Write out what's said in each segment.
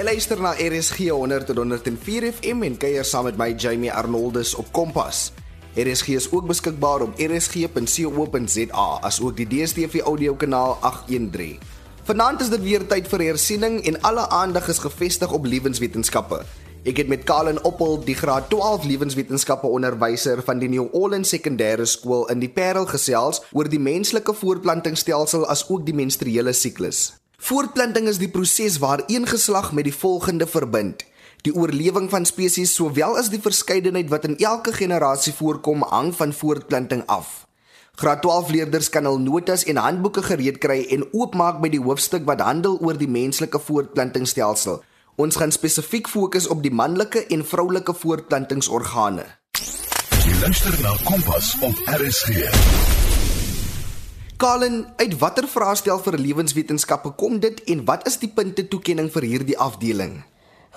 Jy luister na RSG 100 tot 104 FM en kuier saam met my Jamie Arnoldus op Kompas. RSG is ook beskikbaar op rsg.co.za asook die DStv audiokanaal 813. Vanaand is dit weer tyd vir hersiening en alle aandag is gefestig op lewenswetenskappe. Ek het met Kalen Oppel, die graad 12 lewenswetenskappe onderwyser van die New Orleans Sekondêre Skool in die Parel gesels oor die menslike voortplantingsstelsel as ook die menstruele siklus. Voortplanting is die proses waar een geslag met die volgende verbind. Die oorlewing van spesies sowel as die verskeidenheid wat in elke generasie voorkom, hang van voortplanting af. Graad 12 leerders kan hul notas en handboeke gereed kry en oopmaak by die hoofstuk wat handel oor die menslike voortplantingsstelsel. Ons gaan spesifiek fokus op die manlike en vroulike voortplantingsorgane. Jy luister na Kompas op RSG. Kalen, uit watter vraestel vir lewenswetenskappe kom dit en wat is die punte toekenning vir hierdie afdeling?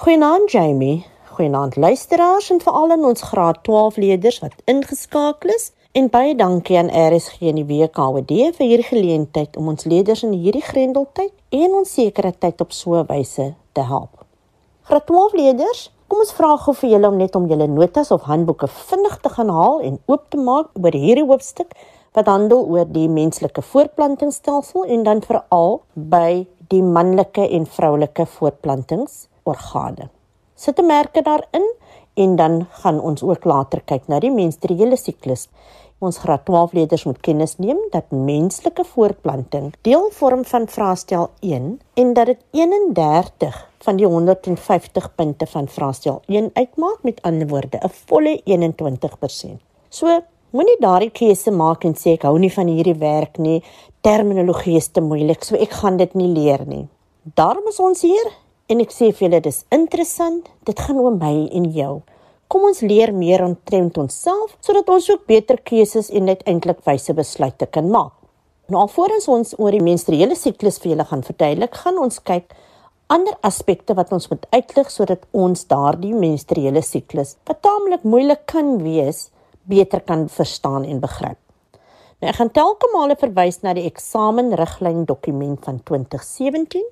Goeienaand Jamie. Goeienaand luisteraars en veral aan ons graad 12 leerders wat ingeskakel is en baie dankie aan RSG en die WKWD vir hierdie geleentheid om ons leerders in hierdie grendeltyd en onsekere tyd op so 'n wyse te help. Graad 12 leerders, kom ons vra gou vir julle om net om julle notas of handboeke vinnig te gaan haal en oop te maak oor hierdie hoofstuk wat handel oor die menslike voortplantingsstelsel en dan veral by die manlike en vroulike voortplantingsorgane. Sit 'n merke daarin en dan gaan ons ook later kyk na die menstruele siklus. Ons graad 12 leerders moet kennis neem dat menslike voortplanting deel vorm van vraestel 1 en dat dit 31 van die 150 punte van vraestel 1 uitmaak met ander woorde 'n volle 21%. So Moenie daardie keuse maak en sê ek hou nie van hierdie werk nie. Terminologie is te moeilik, so ek gaan dit nie leer nie. Daarom is ons hier en ek sê vir julle dis interessant. Dit gaan oor my en jou. Kom ons leer meer omtrent onsself sodat ons ook beter keuses en uiteindelik wyse besluite kan maak. Nou alvorens ons oor die menstruele siklus vir julle gaan verduidelik, gaan ons kyk ander aspekte wat ons moet uitlig sodat ons daardie menstruele siklus wat taamlik moeilik kan wees beter kan verstaan en begryp. Nou ek gaan telke male verwys na die eksamenriglyn dokument van 2017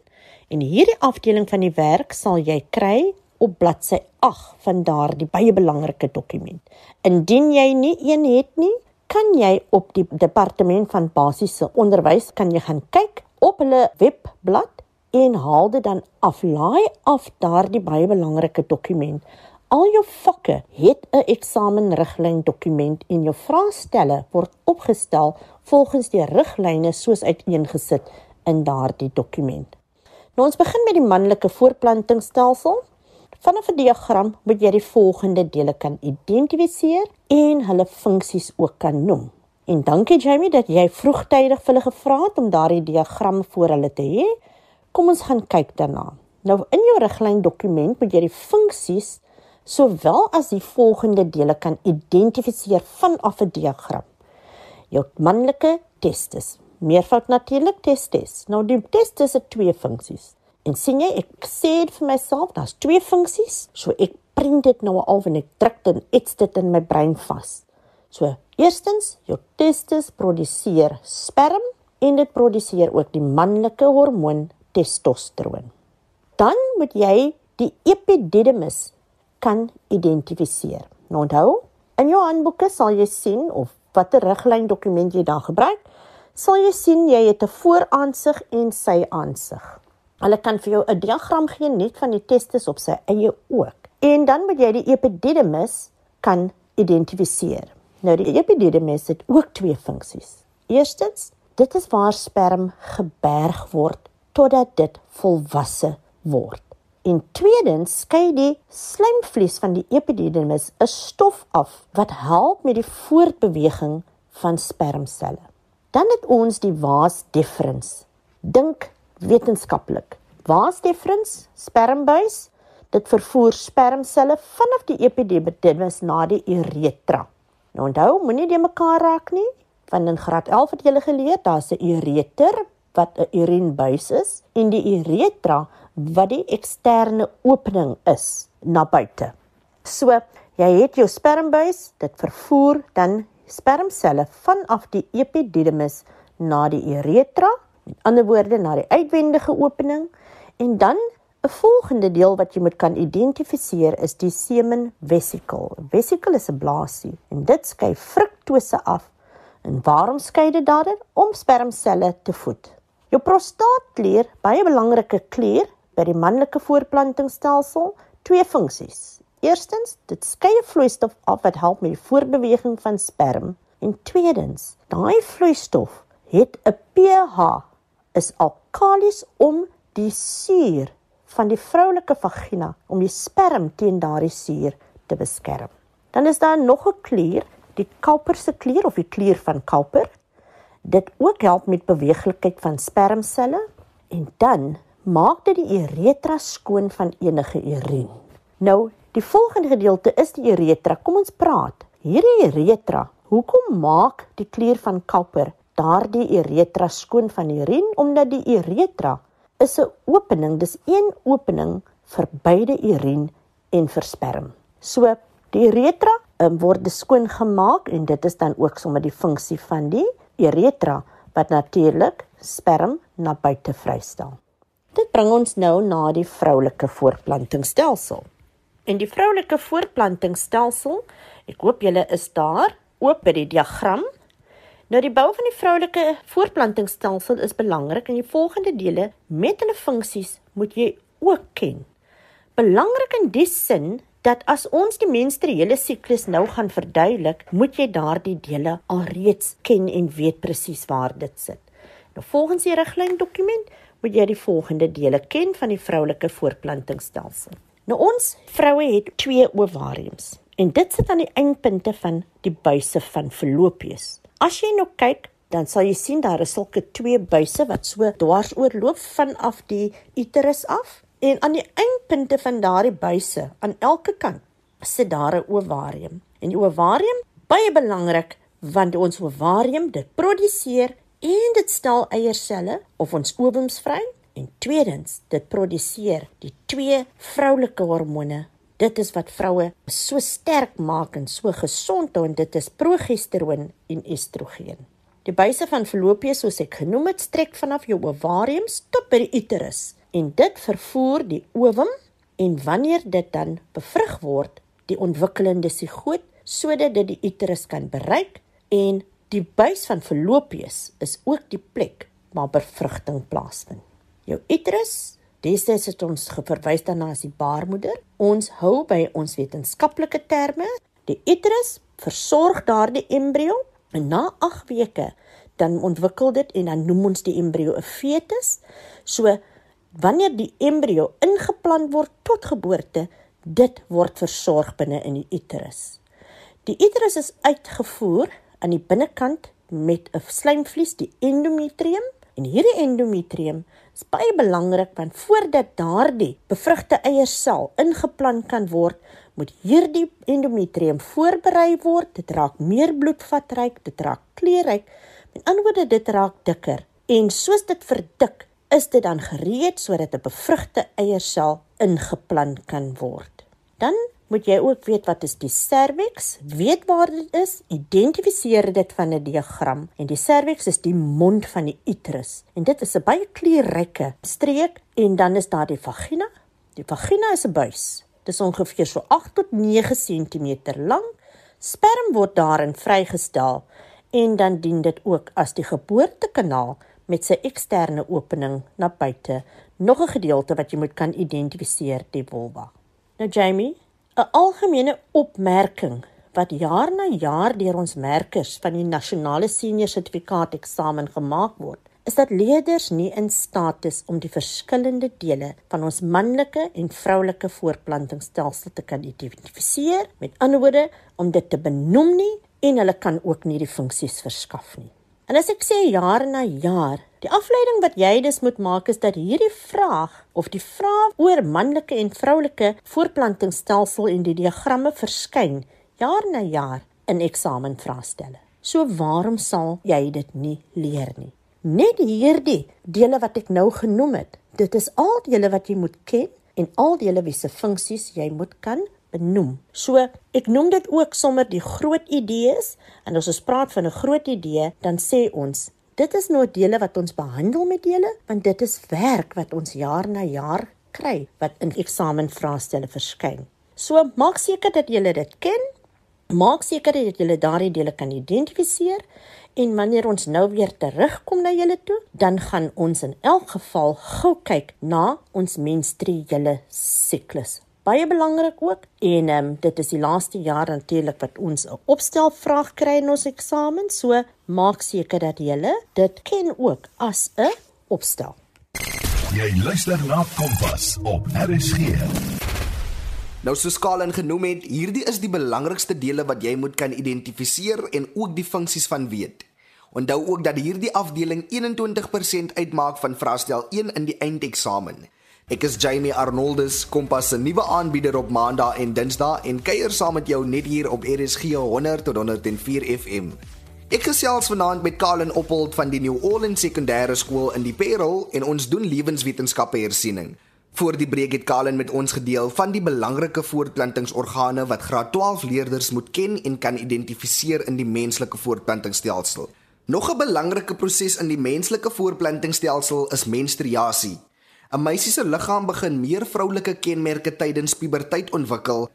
en hierdie afdeling van die werk sal jy kry op bladsy 8 van daardie baie belangrike dokument. Indien jy nie een het nie, kan jy op die departement van basiese onderwys kan jy gaan kyk op hulle webblad en haal dit dan af laai af daardie baie belangrike dokument Al jou vakke het 'n eksamenriglyn dokument en jou vraestelle word opgestel volgens die riglyne soos uiteengesit in daardie dokument. Nou ons begin met die manlike voortplantingsstelsel. Vanaf 'n diagram moet jy die volgende dele kan identifiseer en hulle funksies ook kan noem. En dankie Jamie dat jy vroegtydig vir hulle gevra het om daardie diagram voor hulle te hê. Kom ons gaan kyk daarna. Nou in jou riglyn dokument moet jy die funksies sowel as die volgende dele kan identifiseer vanaf 'n diagram. Jou manlike testis, meervoud natuurlik testis. Nou die testis het twee funksies. En sien jy, ek sê dit vir myself, daar's twee funksies. So ek print dit nou al en ek druk dit iets dit in my brein vas. So, eerstens, jou testis produseer sperm en dit produseer ook die manlike hormoon testosteron. Dan moet jy die epididymis kan identifiseer. Nou onthou, in jou handboeke sal jy sien of watter riglyn dokument jy daar gebruik, sal jy sien jy het 'n vooraansig en sy aansig. Hulle kan vir jou 'n diagram gee net van die testis op sy eie ook. En dan moet jy die epididymis kan identifiseer. Nou die epididymis het ook twee funksies. Eerstens, dit is waar sperm geberg word totdat dit volwasse word. En tweedens skei die slijmvlies van die epididymis 'n stof af wat help met die voortbeweging van spermselle. Dan het ons die vas deferens. Dink wetenskaplik. Vas deferens, spermbuis, dit vervoer spermselle vanaf die epididymis na die uretra. Nou onthou, moenie dit mekaar raak nie, want in graad 11 het jy geleer daar's 'n ureter wat 'n urinebuis is en die uretra wat die eksterne opening is na buite. So, jy het jou spermbuis, dit vervoer dan spermselle vanaf die epididymis na die uretra, met ander woorde na die uitwendige opening en dan 'n Volgende deel wat jy moet kan identifiseer is die semen vesicle. Vesicle is 'n blaasie en dit skei fruktose af. En waarom skei dit dan om spermselle te voed? Jou prostaatklier, baie belangrike klier by die manlike voortplantingsstelsel, twee funksies. Eerstens, dit skei vloeistof af wat help met die voortbeweging van sperm. En tweedens, daai vloeistof het 'n pH is alkalis om die suur van die vroulike vagina om die sperm teen daardie suur te beskerm. Dan is daar nog 'n klier, die kalperse klier of die klier van kalper. Dit ook help met beweeglikheid van spermselle en dan maak dit die uretra skoon van enige urine. Nou, die volgende gedeelte is die uretra. Kom ons praat. Hierdie uretra, hoekom maak die klier van kalper daardie uretra skoon van urine omdat die uretra is 'n opening, dis een opening vir beide urine en vir sperm. So die uretra um, word skoon gemaak en dit is dan ook sommer die funksie van die uretra wat natuurlik sperm na buite vrystel. Dit bring ons nou na die vroulike voortplantingsstelsel. En die vroulike voortplantingsstelsel, ek hoop julle is daar oop by die diagram. Nou die bou van die vroulike voortplantingsstelsel is belangrik en die volgende dele met hulle funksies moet jy ook ken. Belangrik in die sin dat as ons die menstruele siklus nou gaan verduidelik, moet jy daardie dele alreeds ken en weet presies waar dit sit. Nou volgens die riglyn dokument moet jy die volgende dele ken van die vroulike voortplantingsstelsel. Nou ons vroue het twee ovariums en dit sit aan die eindpunte van die buise van Fallopius. As jy nou kyk, dan sal jy sien daar is sulke twee buise wat so dwars oorloop vanaf die uterus af en aan die eindpunte van daardie buise aan elke kant sit daar 'n ovarium. En die ovarium baie belangrik want ons ovarium dit produseer en dit stel eierselle of ons ovums vry en tweedens dit produseer die twee vroulike hormone Dit is wat vroue so sterk maak en so gesond hou en dit is progesteroon en estrogen. Die buise van Fallopius soos ek genoem het, strek vanaf jou ovariums tot by die uterus en dit vervoer die ovum en wanneer dit dan bevrug word, die ontwikkelende sigoot sodat dit die uterus kan bereik en die buis van Fallopius is ook die plek waar bevrugting plaasvind. Jou uterus Destyds het ons geverwys daarna as die baarmoeder. Ons hou by ons wetenskaplike terme. Die uterus versorg daardie embrio en na 8 weke dan ontwikkel dit en dan noem ons die embrio 'n fetus. So wanneer die embrio ingeplant word tot geboorte, dit word versorg binne in die uterus. Die uterus is uitgevoer aan die binnekant met 'n slijmvlies, die endometrium, en hierdie endometrium is baie belangrik want voordat daardie bevrugte eiersel ingeplant kan word, moet hierdie endometrium voorberei word. Dit raak meer bloedvatryk, dit raak kleurryk. Met ander woorde, dit raak dikker. En soos dit verdik, is dit dan gereed sodat 'n bevrugte eiersel ingeplant kan word. Dan moet jy ook weet wat is die cervix, weet waar dit is, identifiseer dit van 'n diagram en die cervix is die mond van die uterus en dit is 'n baie kleurryke streek en dan is daar die vagina. Die vagina is 'n buis. Dit is ongeveer so 8 tot 9 cm lank. Sperm word daarin vrygestel en dan dien dit ook as die geboortekanaal met sy eksterne opening na buite. Nog 'n gedeelte wat jy moet kan identifiseer, die vulva. Nou Jamie, 'n algemene opmerking wat jaar na jaar deur ons merkers van die nasionale senior sertifikaat eksamen gemaak word, is dat leerders nie in staat is om die verskillende dele van ons manlike en vroulike voortplantingsstelsel te kan identifiseer, met ander woorde om dit te benoem nie en hulle kan ook nie die funksies verskaf nie. En as ek sê jaar na jaar, die afleiding wat jy dus moet maak is dat hierdie vraag of die vraag oor manlike en vroulike voortplantingsstelsel in die diagramme verskyn jaar na jaar in eksamenvraestelle. So waarom sal jy dit nie leer nie? Net hierdie dele wat ek nou genoem het, dit is al die dele wat jy moet ken en al die dele wiese funksies jy moet kan benoem. So ek noem dit ook sommer die groot idees en as ons praat van 'n groot idee, dan sê ons dit is nou dele wat ons behandel met dele want dit is werk wat ons jaar na jaar kry wat in eksamenvraestelle verskyn. So maak seker dat jy dit ken. Maak seker dat jy daardie dele kan identifiseer en wanneer ons nou weer terugkom na julle toe, dan gaan ons in elk geval gou kyk na ons menstruele siklus baie belangrik ook en ehm um, dit is die laaste jaar natuurlik wat ons 'n opstelvraag kry in ons eksamen so maak seker dat jy dit ken ook as 'n opstel. Jy luister na Kompas op RSG. Nou soos Kalen genoem het, hierdie is die belangrikste dele wat jy moet kan identifiseer en ook die funksies van weet. Onthou ook dat hierdie afdeling 21% uitmaak van vraestel 1 in die eindeksamen. Ek is Jamie Arnoldus, Kompas se nuwe aanbieder op Maandag en Dinsdag en kuier saam met jou net hier op RSG 100 tot 104 FM. Ek gesels vanaand met Kalen Oppold van die New Orleans Sekondêre Skool in die Parel en ons doen lewenswetenskappe hersiening. Voor die breek het Kalen met ons gedeel van die belangrike voortplantingsorgane wat graad 12 leerders moet ken en kan identifiseer in die menslike voortplantingsstelsel. Nog 'n belangrike proses in die menslike voortplantingsstelsel is menstruasie. 'n Meisie se liggaam begin meer vroulike kenmerke tydens puberteit ontwikkel.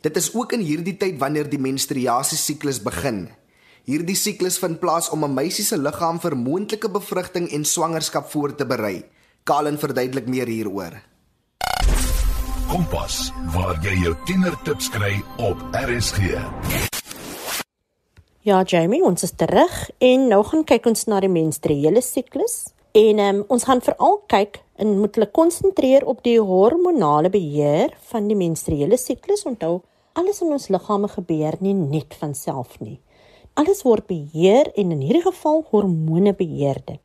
Dit is ook in hierdie tyd wanneer die menstruasie siklus begin. Hierdie siklus vind plaas om 'n meisie se liggaam vir moontlike bevrugting en swangerskap voor te berei. Kalen verduidelik meer hieroor. Kompas, waar jy jou tienertips kry op RSG. Ja, Jamie, ons is terug en nou gaan kyk ons na die menstruele siklus. En um, ons gaan veral kyk en moet hulle konsentreer op die hormonale beheer van die menstruele siklus. Onthou, alles in ons liggame gebeur nie net van self nie. Alles word beheer en in hierdie geval hormone beheer dit.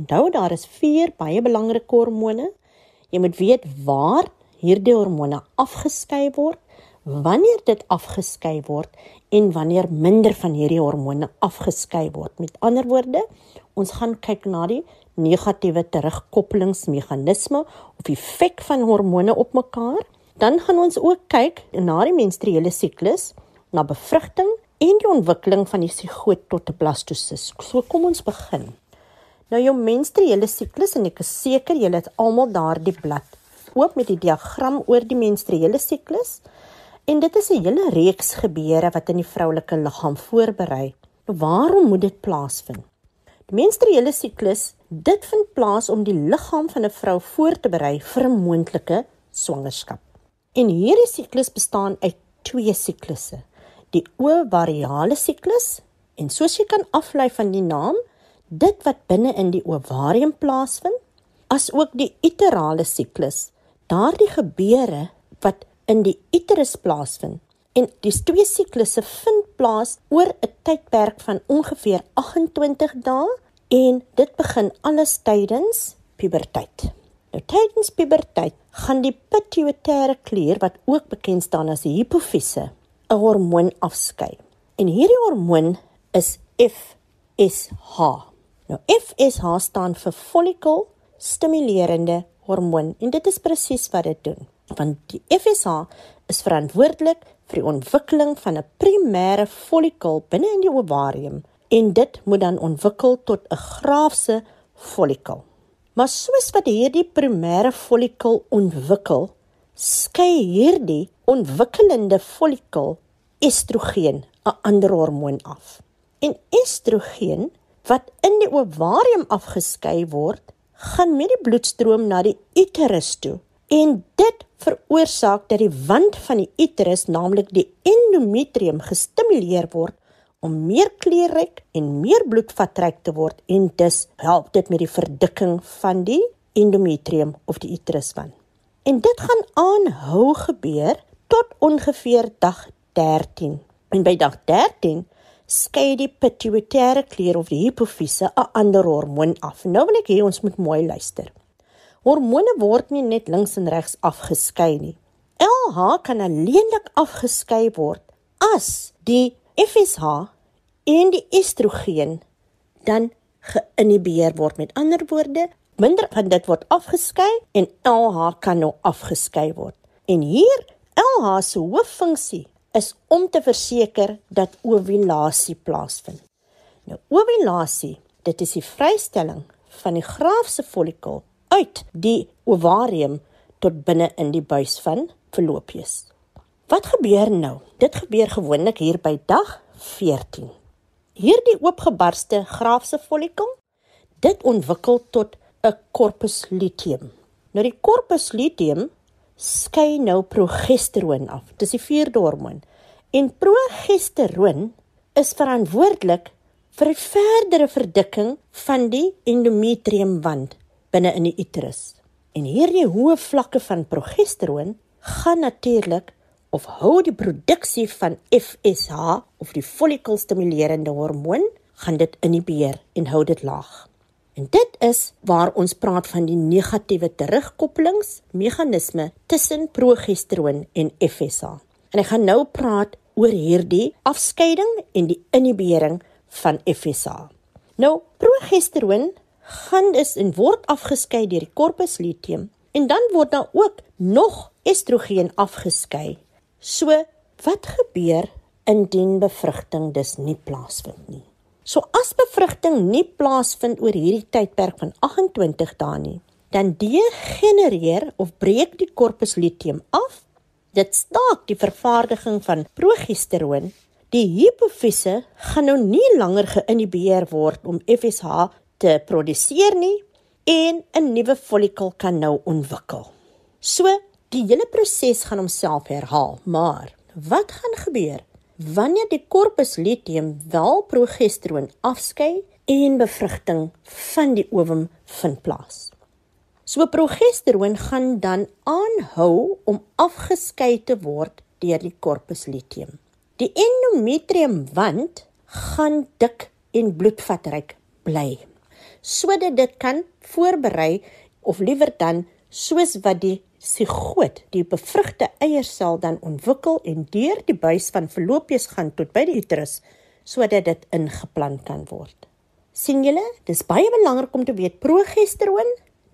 Onthou daar is vier baie belangrike hormone. Jy moet weet waar hierdie hormone afgeskei word, wanneer dit afgeskei word en wanneer minder van hierdie hormone afgeskei word. Met ander woorde, ons gaan kyk na die negatiewe terugkoppelingsmeganisme of effek van hormone op mekaar. Dan gaan ons ook kyk na die menstruele siklus, na bevrugting en die ontwikkeling van die sigoot tot 'n blastosis. So kom ons begin. Nou jou menstruele siklus en ek is seker julle het almal daardie blad oop met die diagram oor die menstruele siklus. En dit is 'n hele reeks gebeure wat in die vroulike liggaam voorberei. Nou waarom moet dit plaasvind? Menstruele siklus, dit vind plaas om die liggaam van 'n vrou voor te berei vir 'n moontlike swangerskap. En hierdie siklus bestaan uit twee siklusse: die ovariale siklus en soos jy kan aflei van die naam, dit wat binne in die ovarium plaasvind, as ook die uterale siklus, daardie gebeure wat in die uterus plaasvind. En die twee siklusse vind plaas oor 'n tydperk van ongeveer 28 dae en dit begin alles tydens puberteit. Nou tydens puberteit gaan die pituitêre klier wat ook bekend staan as die hipofise 'n hormoon afskei. En hierdie hormoon is FSH. Nou FSH staan vir follicle stimulerende hormoon en dit is presies wat dit doen. Want die FSH is verantwoordelik vir die ontwikkeling van 'n primêre follicle binne in die ovarium en dit moet dan ontwikkel tot 'n graafse follikel. Maar soos wat hierdie primêre follikel ontwikkel, skei hierdie ontwikkelende follikel estrogen, 'n ander hormoon af. En estrogen wat in die ovarium afgeskei word, gaan met die bloedstroom na die uterus toe. En dit veroorsaak dat die wand van die uterus, naamlik die endometrium, gestimuleer word om meer kleurryk en meer bloedvatryk te word en dus help dit met die verdikking van die endometrium of die uteruswand. En dit gaan aanhou gebeur tot ongeveer dag 13. En by dag 13 skei die pituitêre klier of die hipofise 'n ander hormoon af. Nou wil ek hê ons moet mooi luister. Hormone word nie net links en regs afgeskei nie. LH kan alleenlik afgeskei word as die FSH en die estrogen dan geïnhibeer word. Met ander woorde, minder van dit word afgeskei en LH kan nou afgeskei word. En hier LH se hooffunksie is om te verseker dat ovulasie plaasvind. Nou ovulasie, dit is die vrystelling van die graafse follikel uit die ovarium tot binne in die buis van Fallopius. Wat gebeur nou? Dit gebeur gewoonlik hier by dag 14. Hierdie oopgebarste graafse follikel, dit ontwikkel tot 'n corpus luteum. Nou die corpus luteum skei nou progesteroon af. Dis die vierde hormoon. En progesteroon is verantwoordelik vir die verdere verdikking van die endometriumwand binne in die uterus. En hierdie hoë vlakke van progesteroon gaan natuurlik of hou die produksie van FSH of die follikelstimulerende hormoon gaan dit inhibeer en hou dit laag. En dit is waar ons praat van die negatiewe terugkoppelingsmeganisme tussen progesteroon en FSH. En ek gaan nou praat oor hierdie afskeiding en die inhibering van FSH. Nou, progesteroon gaan dus en word afgeskei deur die corpus luteum en dan word daar ook nog estrogen afgeskei. So, wat gebeur indien bevrugting dus nie plaasvind nie? So as bevrugting nie plaasvind oor hierdie tydperk van 28 dae nie, dan degenereer of breek die corpus luteum af Dit staak die vervaardiging van progesteroon. Die hipofise gaan nou nie langer geïnhibeer word om FSH te produseer nie en 'n nuwe follikel kan nou ontwikkel. So, die hele proses gaan homself herhaal, maar wat gaan gebeur wanneer die corpus luteum wel progesteroon afskei en bevrugting van die ovum vind plaas? So progesteroon gaan dan aanhou om afgeskei te word deur die corpus luteum. Die endometriumwand gaan dik en bloedvatryk bly sodat dit kan voorberei of liewer dan soos wat die sigoot die bevrugte eiersel dan ontwikkel en deur die buis van Fallopius gaan tot by die uterus sodat dit ingeplant kan word. sien julle, dis baie belangrik om te weet progesteroon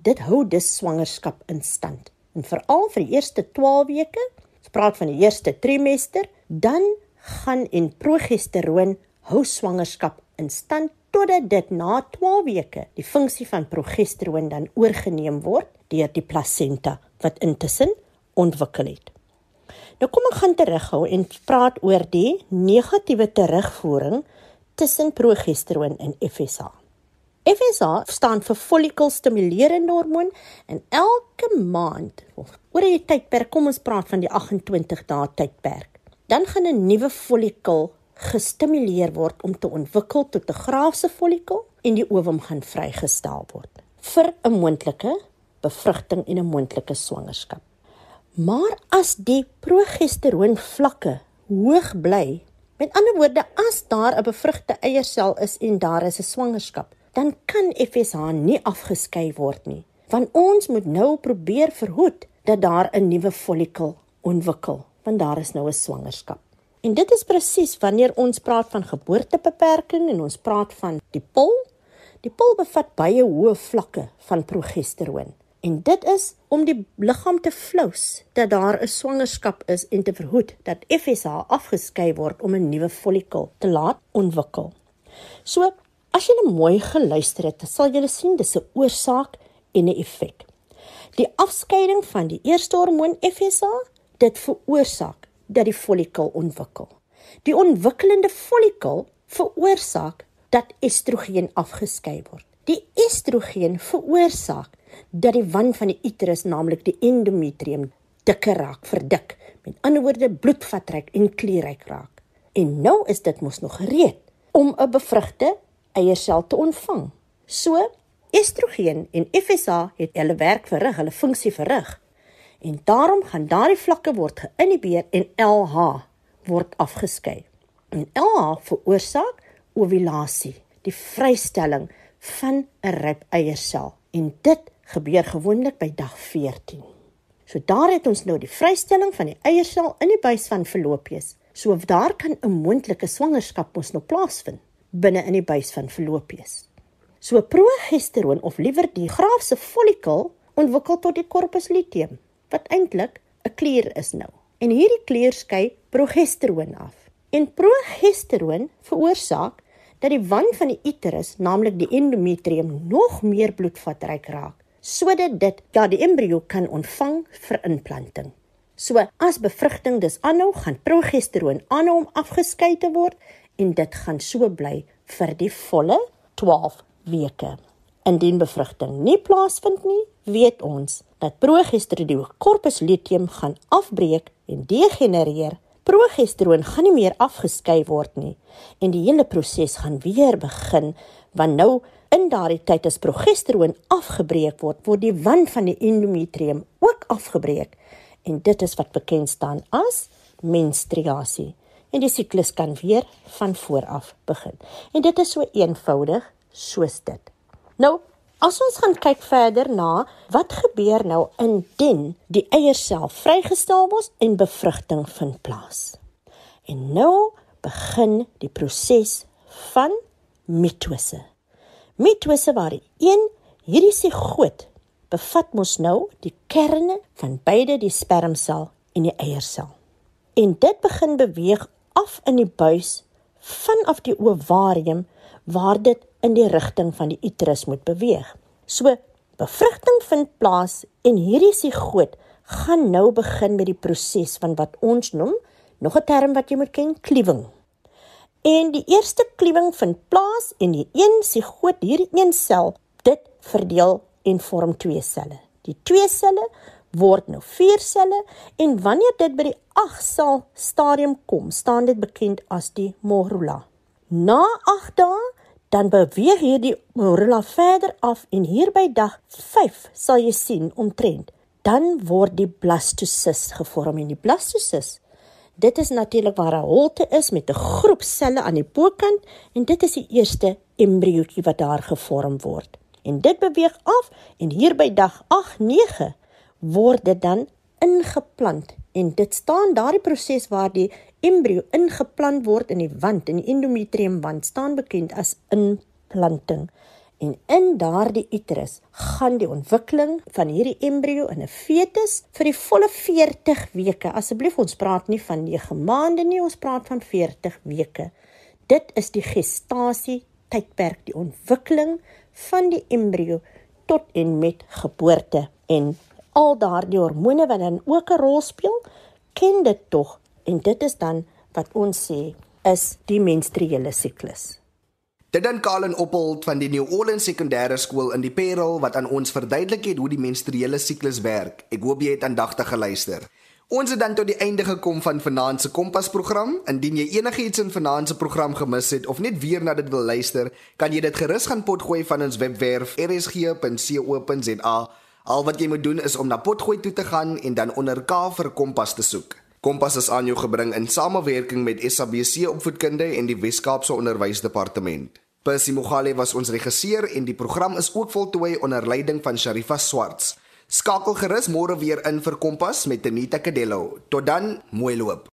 dit hou dus swangerskap in stand. En veral vir die eerste 12 weke, ons praat van die eerste trimester, dan gaan en progesteroon hou swangerskap in stand totdat dit na 12 weke die funksie van progesteroon dan oorgeneem word deur die plasenta wat intussen ontwikkel het. Nou kom ek gaan terughou en praat oor die negatiewe terugvoering tussen progesteroon en FSH. FSH staan vir follikelstimulerende hormoon en elke maand of oor 'n tydperk kom ons praat van die 28 dae tydperk. Dan gaan 'n nuwe follikel gestimuleer word om te ontwikkel tot 'n graafse follikel en die ovum gaan vrygestel word vir 'n moontlike bevrugting en 'n moontlike swangerskap. Maar as die progesteroon vlakke hoog bly, met ander woorde as daar 'n bevrugte eiersel is en daar is 'n swangerskap, dan kan FSH nie afgeskei word nie, want ons moet nou probeer verhoed dat daar 'n nuwe follikel ontwikkel, want daar is nou 'n swangerskap. En dit is presies wanneer ons praat van geboortebeperking en ons praat van die pil. Die pil bevat baie hoë vlakke van progesteroon. En dit is om die liggaam te flous dat daar 'n swangerskap is en te verhoed dat FSH afgeskei word om 'n nuwe follikel te laat ontwikkel. So As jy nou mooi geluister het, sal jy sien dis 'n oorsaak en 'n effek. Die afskeiding van die eerste hormoon FSH, dit veroorsaak dat die follikel ontwikkel. Die ontwikkelende follikel veroorsaak dat estrogen afgeskei word. Die estrogen veroorsaak dat die wand van die uterus, naamlik die endometrium, dikker raak, verdik. Met ander woorde, bloedvatryk en klierryk raak. En nou is dit mos nog gereed om 'n bevrugte eiersel te ontvang. So estrogen en FSH het hulle werk verrig, hulle funksie verrig. En daarom gaan daardie vlakke word geïnhibeer en LH word afgeskei. En LH veroorsaak ovulasie, die vrystelling van 'n ryp eiersel. En dit gebeur gewoonlik by dag 14. So daar het ons nou die vrystelling van die eiersel in die buis van Fallopius. So daar kan 'n moontlike swangerskap mos nou plaasvind binne in die buis van Fallopius. So progesteroon of liewer die graafse follikel ontwikkel tot die corpus luteum wat eintlik 'n klier is nou. En hierdie klier skei progesteroon af. En progesteroon veroorsaak dat die wand van die uterus, naamlik die endometrium, nog meer bloedvatryk raak sodat dit ja die embrio kan ontvang vir inplanting. So as bevrugting dis aanhou, gaan progesteroon aanhou om afgeskei te word en dit gaan so bly vir die volle 12 weke. Indien bevrugting nie plaasvind nie, weet ons dat progesteroon corpus luteum gaan afbreek en degenereer. Progesteroon gaan nie meer afgeskei word nie en die hele proses gaan weer begin want nou in daardie tyd as progesteroon afgebreek word word die wand van die endometrium ook afgebreek. En dit is wat bekend staan as menstruasie. En die siklus kan weer van voor af begin. En dit is so eenvoudig soos dit nou As ons gaan kyk verder na wat gebeur nou indien die eiersel vrygestel word en bevrugting vind plaas. En nou begin die proses van mitose. Mitose waar een hierdie sigoot bevat mos nou die kerne van beide die spermsel en die eiersel. En dit begin beweeg af in die buis vanaf die ovarium waar dit in die rigting van die uterus moet beweeg. So bevrugting vind plaas en hierdie sigoot gaan nou begin met die proses van wat ons noem nog 'n term wat jy moet ken kliewing. En die eerste kliewing vind plaas en die een sigoot hierdie een sel dit verdeel en vorm twee selle. Die twee selle word nou vier selle en wanneer dit by die 8 sel stadium kom, staan dit bekend as die morula. Na 8 dae dan beweeg hierdie morula verder af en hier by dag 5 sal jy sien omtrent dan word die blastocyst gevorm en die blastocyst dit is natuurlik waar 'n holte is met 'n groep selle aan die bokant en dit is die eerste embriootjie wat daar gevorm word en dit beweeg af en hier by dag 8 9 word dit dan ingeplant en dit staan daardie proses waar die embrio ingeplant word in die wand in die endometrium wand staan bekend as inplanting. En in daardie uterus gaan die ontwikkeling van hierdie embrio in 'n fetus vir die volle 40 weke. Asseblief ons praat nie van 9 maande nie, ons praat van 40 weke. Dit is die gestasie tydperk, die ontwikkeling van die embrio tot en met geboorte en al daardie hormone wat dan ook 'n rol speel, ken dit tog en dit is dan wat ons sê is die menstruele siklus. Dit dan Kalen Oppold van die New Orleans Sekondêre Skool in die Parel wat aan ons verduidelik het hoe die menstruele siklus werk. Ek hoop jy het aandagtig geluister. Ons het dan tot die einde gekom van vanaand se Kompas program. Indien jy enigiets in vanaand se program gemis het of net weer na dit wil luister, kan jy dit gerus gaan potgooi van ons webwerf rsg.co.za. Al wat jy moet doen is om na potgooi toe te gaan en dan onder K vir Kompas te soek. Kompas is aan jou gebring in samewerking met SABC Opvoedkunde en die Wes-Kaapse Onderwysdepartement. Percy Mogale was ons regisseur en die program is ook voltooi onder leiding van Sharifa Swarts. Skakel gerus môre weer in vir Kompas met Tenita Kadello. Tot dan, mooi loop.